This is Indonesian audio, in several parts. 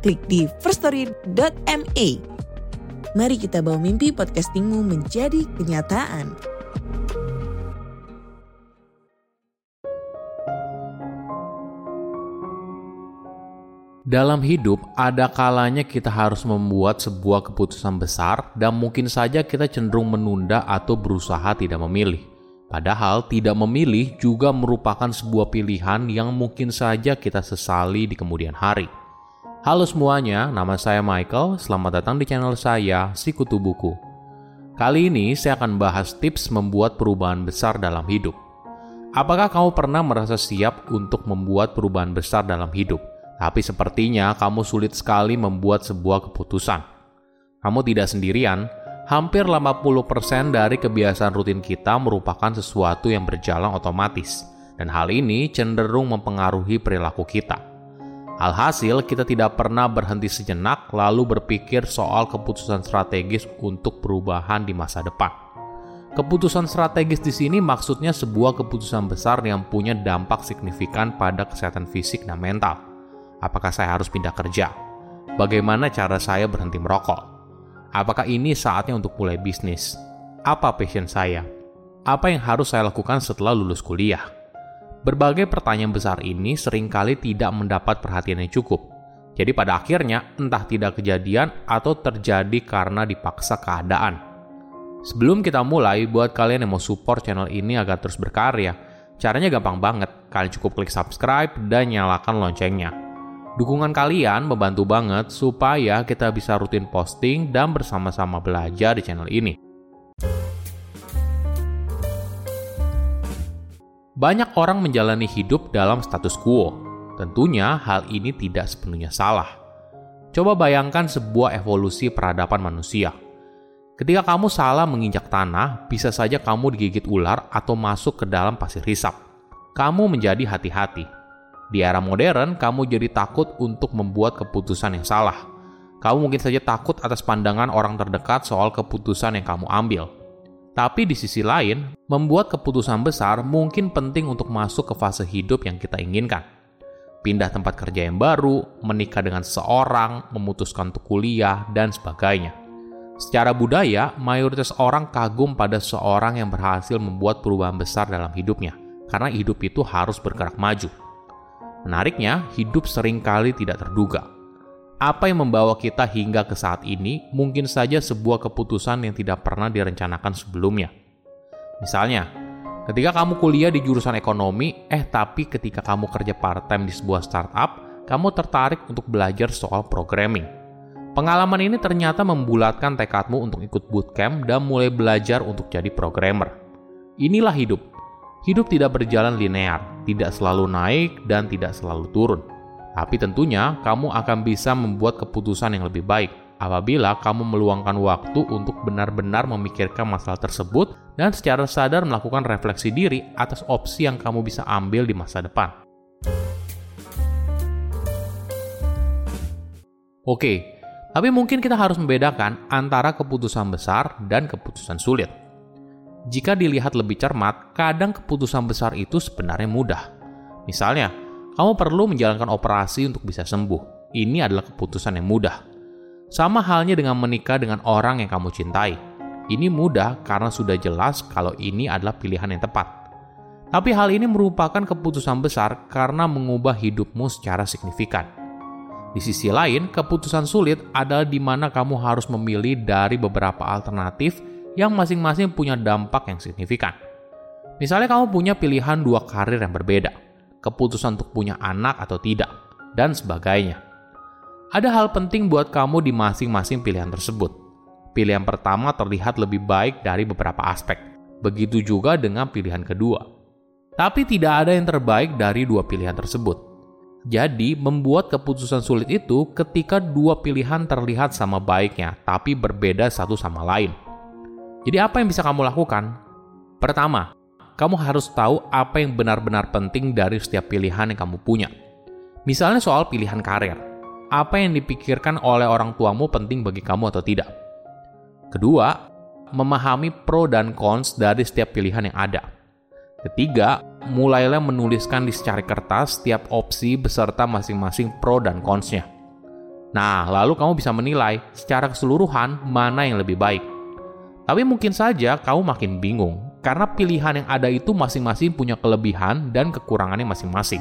klik di firststory.me. Mari kita bawa mimpi podcastingmu menjadi kenyataan. Dalam hidup, ada kalanya kita harus membuat sebuah keputusan besar, dan mungkin saja kita cenderung menunda atau berusaha tidak memilih. Padahal, tidak memilih juga merupakan sebuah pilihan yang mungkin saja kita sesali di kemudian hari. Halo semuanya, nama saya Michael. Selamat datang di channel saya, Sikutu Buku. Kali ini saya akan bahas tips membuat perubahan besar dalam hidup. Apakah kamu pernah merasa siap untuk membuat perubahan besar dalam hidup? Tapi sepertinya kamu sulit sekali membuat sebuah keputusan. Kamu tidak sendirian, hampir 50% dari kebiasaan rutin kita merupakan sesuatu yang berjalan otomatis, dan hal ini cenderung mempengaruhi perilaku kita. Alhasil, kita tidak pernah berhenti sejenak lalu berpikir soal keputusan strategis untuk perubahan di masa depan. Keputusan strategis di sini maksudnya sebuah keputusan besar yang punya dampak signifikan pada kesehatan fisik dan mental Apakah saya harus pindah kerja? Bagaimana cara saya berhenti merokok? Apakah ini saatnya untuk mulai bisnis? Apa passion saya? Apa yang harus saya lakukan setelah lulus kuliah? Berbagai pertanyaan besar ini sering kali tidak mendapat perhatian yang cukup. Jadi pada akhirnya entah tidak kejadian atau terjadi karena dipaksa keadaan. Sebelum kita mulai, buat kalian yang mau support channel ini agar terus berkarya, caranya gampang banget. Kalian cukup klik subscribe dan nyalakan loncengnya. Dukungan kalian membantu banget supaya kita bisa rutin posting dan bersama-sama belajar di channel ini. Banyak orang menjalani hidup dalam status quo. Tentunya hal ini tidak sepenuhnya salah. Coba bayangkan sebuah evolusi peradaban manusia. Ketika kamu salah menginjak tanah, bisa saja kamu digigit ular atau masuk ke dalam pasir hisap. Kamu menjadi hati-hati, di era modern, kamu jadi takut untuk membuat keputusan yang salah. Kamu mungkin saja takut atas pandangan orang terdekat soal keputusan yang kamu ambil. Tapi di sisi lain, membuat keputusan besar mungkin penting untuk masuk ke fase hidup yang kita inginkan. Pindah tempat kerja yang baru, menikah dengan seseorang, memutuskan untuk kuliah, dan sebagainya. Secara budaya, mayoritas orang kagum pada seorang yang berhasil membuat perubahan besar dalam hidupnya, karena hidup itu harus bergerak maju. Menariknya, hidup sering kali tidak terduga. Apa yang membawa kita hingga ke saat ini mungkin saja sebuah keputusan yang tidak pernah direncanakan sebelumnya. Misalnya, ketika kamu kuliah di jurusan ekonomi, eh tapi ketika kamu kerja part-time di sebuah startup, kamu tertarik untuk belajar soal programming. Pengalaman ini ternyata membulatkan tekadmu untuk ikut bootcamp dan mulai belajar untuk jadi programmer. Inilah hidup, Hidup tidak berjalan linear, tidak selalu naik dan tidak selalu turun. Tapi tentunya kamu akan bisa membuat keputusan yang lebih baik apabila kamu meluangkan waktu untuk benar-benar memikirkan masalah tersebut dan secara sadar melakukan refleksi diri atas opsi yang kamu bisa ambil di masa depan. Oke, tapi mungkin kita harus membedakan antara keputusan besar dan keputusan sulit. Jika dilihat lebih cermat, kadang keputusan besar itu sebenarnya mudah. Misalnya, kamu perlu menjalankan operasi untuk bisa sembuh. Ini adalah keputusan yang mudah. Sama halnya dengan menikah dengan orang yang kamu cintai. Ini mudah karena sudah jelas kalau ini adalah pilihan yang tepat. Tapi hal ini merupakan keputusan besar karena mengubah hidupmu secara signifikan. Di sisi lain, keputusan sulit adalah di mana kamu harus memilih dari beberapa alternatif yang masing-masing punya dampak yang signifikan. Misalnya kamu punya pilihan dua karir yang berbeda, keputusan untuk punya anak atau tidak, dan sebagainya. Ada hal penting buat kamu di masing-masing pilihan tersebut. Pilihan pertama terlihat lebih baik dari beberapa aspek. Begitu juga dengan pilihan kedua. Tapi tidak ada yang terbaik dari dua pilihan tersebut. Jadi, membuat keputusan sulit itu ketika dua pilihan terlihat sama baiknya, tapi berbeda satu sama lain. Jadi, apa yang bisa kamu lakukan? Pertama, kamu harus tahu apa yang benar-benar penting dari setiap pilihan yang kamu punya. Misalnya soal pilihan karir. Apa yang dipikirkan oleh orang tuamu penting bagi kamu atau tidak? Kedua, memahami pro dan cons dari setiap pilihan yang ada. Ketiga, mulailah menuliskan di secari kertas setiap opsi beserta masing-masing pro dan cons-nya. Nah, lalu kamu bisa menilai secara keseluruhan mana yang lebih baik. Tapi mungkin saja kamu makin bingung, karena pilihan yang ada itu masing-masing punya kelebihan dan kekurangannya masing-masing.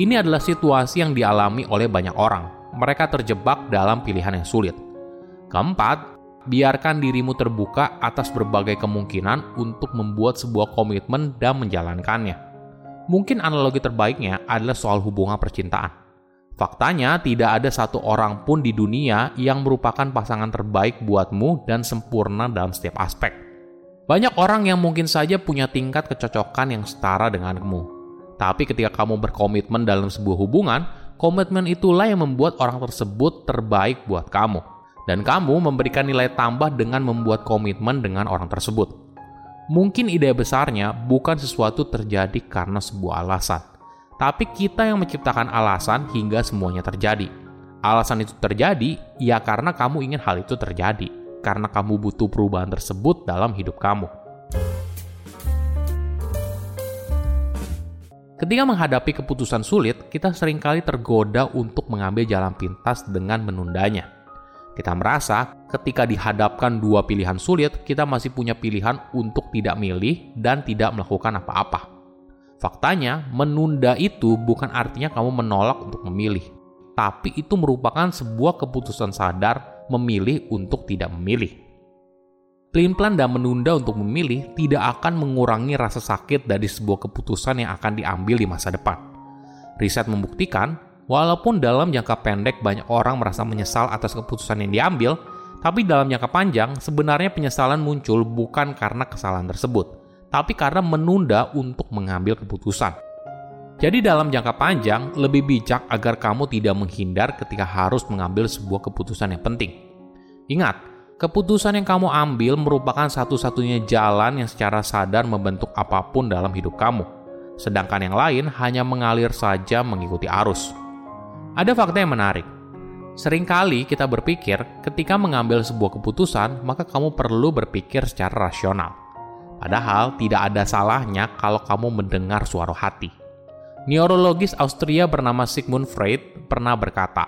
Ini adalah situasi yang dialami oleh banyak orang. Mereka terjebak dalam pilihan yang sulit. Keempat, biarkan dirimu terbuka atas berbagai kemungkinan untuk membuat sebuah komitmen dan menjalankannya. Mungkin analogi terbaiknya adalah soal hubungan percintaan. Faktanya, tidak ada satu orang pun di dunia yang merupakan pasangan terbaik buatmu dan sempurna dalam setiap aspek. Banyak orang yang mungkin saja punya tingkat kecocokan yang setara denganmu. Tapi ketika kamu berkomitmen dalam sebuah hubungan, komitmen itulah yang membuat orang tersebut terbaik buat kamu dan kamu memberikan nilai tambah dengan membuat komitmen dengan orang tersebut. Mungkin ide besarnya bukan sesuatu terjadi karena sebuah alasan, tapi kita yang menciptakan alasan hingga semuanya terjadi. Alasan itu terjadi ya karena kamu ingin hal itu terjadi, karena kamu butuh perubahan tersebut dalam hidup kamu. Ketika menghadapi keputusan sulit, kita sering kali tergoda untuk mengambil jalan pintas dengan menundanya kita merasa ketika dihadapkan dua pilihan sulit, kita masih punya pilihan untuk tidak milih dan tidak melakukan apa-apa. Faktanya, menunda itu bukan artinya kamu menolak untuk memilih, tapi itu merupakan sebuah keputusan sadar memilih untuk tidak memilih. Pelin-pelan dan menunda untuk memilih tidak akan mengurangi rasa sakit dari sebuah keputusan yang akan diambil di masa depan. Riset membuktikan Walaupun dalam jangka pendek banyak orang merasa menyesal atas keputusan yang diambil, tapi dalam jangka panjang sebenarnya penyesalan muncul bukan karena kesalahan tersebut, tapi karena menunda untuk mengambil keputusan. Jadi dalam jangka panjang, lebih bijak agar kamu tidak menghindar ketika harus mengambil sebuah keputusan yang penting. Ingat, keputusan yang kamu ambil merupakan satu-satunya jalan yang secara sadar membentuk apa pun dalam hidup kamu. Sedangkan yang lain hanya mengalir saja mengikuti arus. Ada fakta yang menarik. Seringkali kita berpikir ketika mengambil sebuah keputusan, maka kamu perlu berpikir secara rasional. Padahal tidak ada salahnya kalau kamu mendengar suara hati. Neurologis Austria bernama Sigmund Freud pernah berkata,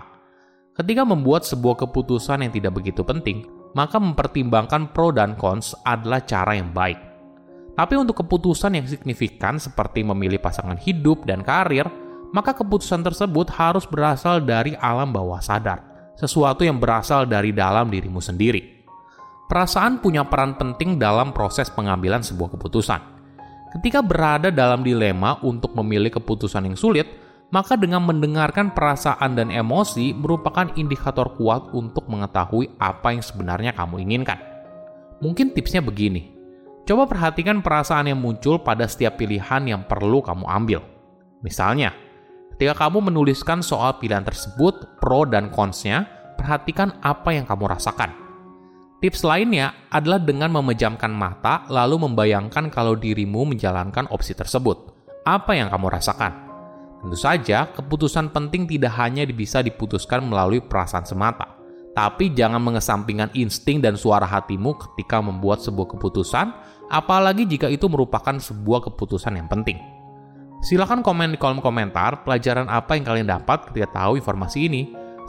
ketika membuat sebuah keputusan yang tidak begitu penting, maka mempertimbangkan pro dan cons adalah cara yang baik. Tapi untuk keputusan yang signifikan seperti memilih pasangan hidup dan karir, maka keputusan tersebut harus berasal dari alam bawah sadar, sesuatu yang berasal dari dalam dirimu sendiri. Perasaan punya peran penting dalam proses pengambilan sebuah keputusan. Ketika berada dalam dilema untuk memilih keputusan yang sulit, maka dengan mendengarkan perasaan dan emosi merupakan indikator kuat untuk mengetahui apa yang sebenarnya kamu inginkan. Mungkin tipsnya begini: coba perhatikan perasaan yang muncul pada setiap pilihan yang perlu kamu ambil. Misalnya, Ketika kamu menuliskan soal pilihan tersebut, pro dan cons-nya, perhatikan apa yang kamu rasakan. Tips lainnya adalah dengan memejamkan mata lalu membayangkan kalau dirimu menjalankan opsi tersebut. Apa yang kamu rasakan? Tentu saja, keputusan penting tidak hanya bisa diputuskan melalui perasaan semata. Tapi jangan mengesampingkan insting dan suara hatimu ketika membuat sebuah keputusan, apalagi jika itu merupakan sebuah keputusan yang penting. Silahkan komen di kolom komentar pelajaran apa yang kalian dapat ketika tahu informasi ini.